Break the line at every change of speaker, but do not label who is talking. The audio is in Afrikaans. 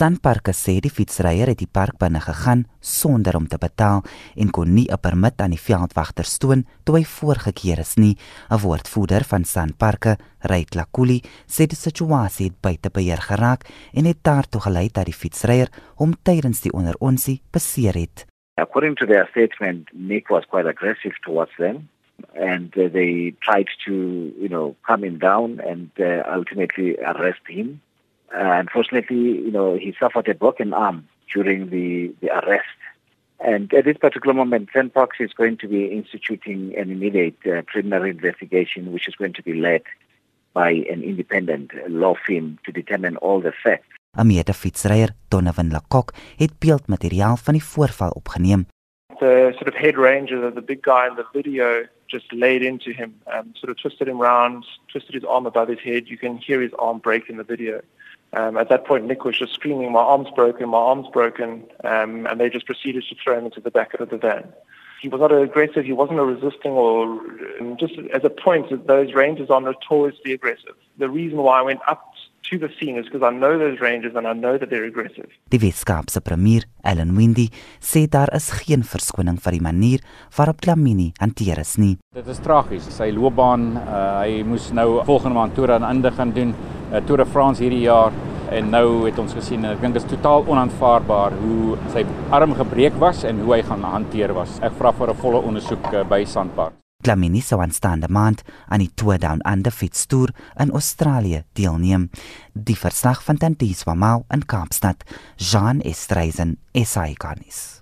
Sanparks sê die fietsryer het die park binne gegaan sonder om te betaal en kon nie 'n permit aan die veldwagter stoon toe hy voorgekeer is nie. 'n Woordvoerder van Sanparks, Ryk Lakuli, sê die situasie het buite beheer geraak en het daartoe gelei dat die fietsryer hom tydens die onderonsie beseer het.
According to their statement, Nick was quite aggressive towards them and uh, they tried to, you know, calm him down and uh, ultimately arrest him. Uh, unfortunately, you know, he suffered a broken arm during the, the arrest. And at this particular moment, Sandbox is going to be instituting an immediate uh, preliminary investigation, which is going to be led by an independent law firm to determine all the facts.
Amete fietsryer Donovan Lakok het beeldmateriaal van die voorval opgeneem.
The sort of head ranger, the big guy in the video, just laid into him, um, sort of twisted him round, twisted his arm above his head. You can hear his arm break in the video. Um, at that point, Nick was just screaming, "My arm's broken! My arm's broken!" Um, and they just proceeded to throw him into the back of the van. He was not aggressive. He wasn't resisting, or um, just as a point, those rangers are notoriously aggressive. The reason why I went up to the scene is because I know those rangers and I know that they're aggressive.
Die Weskaapse premier, Ellen Windy, sê daar is geen verskoning vir die manier waarop Klamini hanteer is nie.
Dit is tragies. Sy loopbaan, uh, hy moes nou volgende maand toer aan Inde gaan doen uh, Tour de France hierdie jaar en nou het ons gesien ek dink dit is totaal onaanvaarbaar hoe sy arm gebreek was en hoe hy gaan hanteer was. Ek vra vir 'n volle ondersoek uh, by Sandpark.
Klamini sou aanstaande maand aan die Tour Down Under fietstoer in Australië deelneem. Die verslag van Tantieswa Mau in Kaapstad, Jean Estreisen, SAICanis.